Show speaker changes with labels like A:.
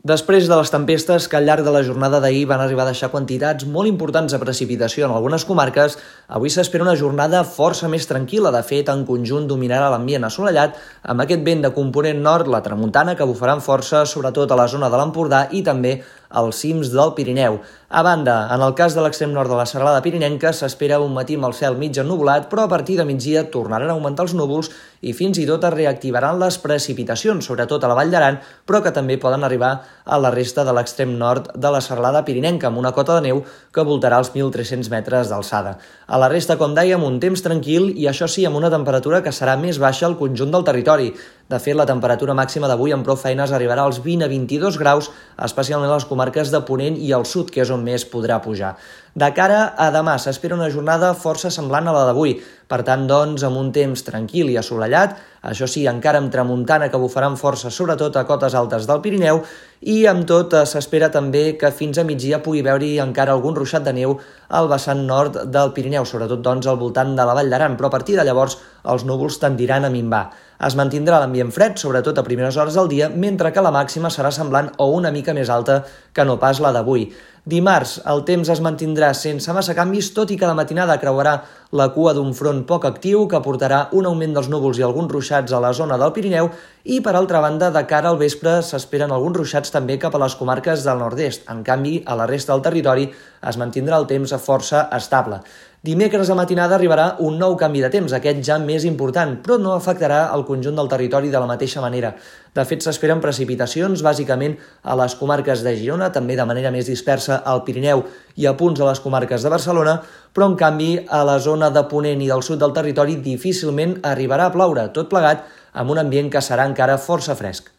A: Després de les tempestes que al llarg de la jornada d'ahir van arribar a deixar quantitats molt importants de precipitació en algunes comarques, avui s'espera una jornada força més tranquil·la. De fet, en conjunt dominarà l'ambient assolellat amb aquest vent de component nord, la tramuntana, que bufaran força, sobretot a la zona de l'Empordà i també als cims del Pirineu. A banda, en el cas de l'extrem nord de la serralada pirinenca s'espera un matí amb el cel mig ennubulat, però a partir de migdia tornaran a augmentar els núvols i fins i tot es reactivaran les precipitacions, sobretot a la Vall d'Aran, però que també poden arribar a la resta de l'extrem nord de la serralada pirinenca, amb una cota de neu que voltarà els 1.300 metres d'alçada. A la resta, com dèiem, un temps tranquil i això sí, amb una temperatura que serà més baixa al conjunt del territori. De fet, la temperatura màxima d'avui amb prou feines arribarà als 20 a 22 graus, especialment a les comarques de Ponent i al sud, que és on més podrà pujar. De cara a demà s'espera una jornada força semblant a la d'avui, per tant, doncs, amb un temps tranquil i assolellat, això sí, encara amb tramuntana que bufaran força, sobretot a cotes altes del Pirineu, i amb tot eh, s'espera també que fins a migdia pugui veure encara algun ruixat de neu al vessant nord del Pirineu, sobretot doncs al voltant de la Vall d'Aran, però a partir de llavors els núvols tendiran a minvar. Es mantindrà l'ambient fred, sobretot a primeres hores del dia, mentre que la màxima serà semblant o una mica més alta que no pas la d'avui. Dimarts, el temps es mantindrà sense massa canvis, tot i que la matinada creuarà la cua d'un front poc actiu que portarà un augment dels núvols i alguns ruixats a la zona del Pirineu i, per altra banda, de cara al vespre s'esperen alguns ruixats també cap a les comarques del nord-est. En canvi, a la resta del territori es mantindrà el temps força estable. Dimecres a matinada arribarà un nou canvi de temps, aquest ja més important, però no afectarà el conjunt del territori de la mateixa manera. De fet, s'esperen precipitacions bàsicament a les comarques de Girona, també de manera més dispersa al Pirineu i a punts a les comarques de Barcelona, però en canvi a la zona de Ponent i del sud del territori difícilment arribarà a ploure, tot plegat amb un ambient que serà encara força fresc.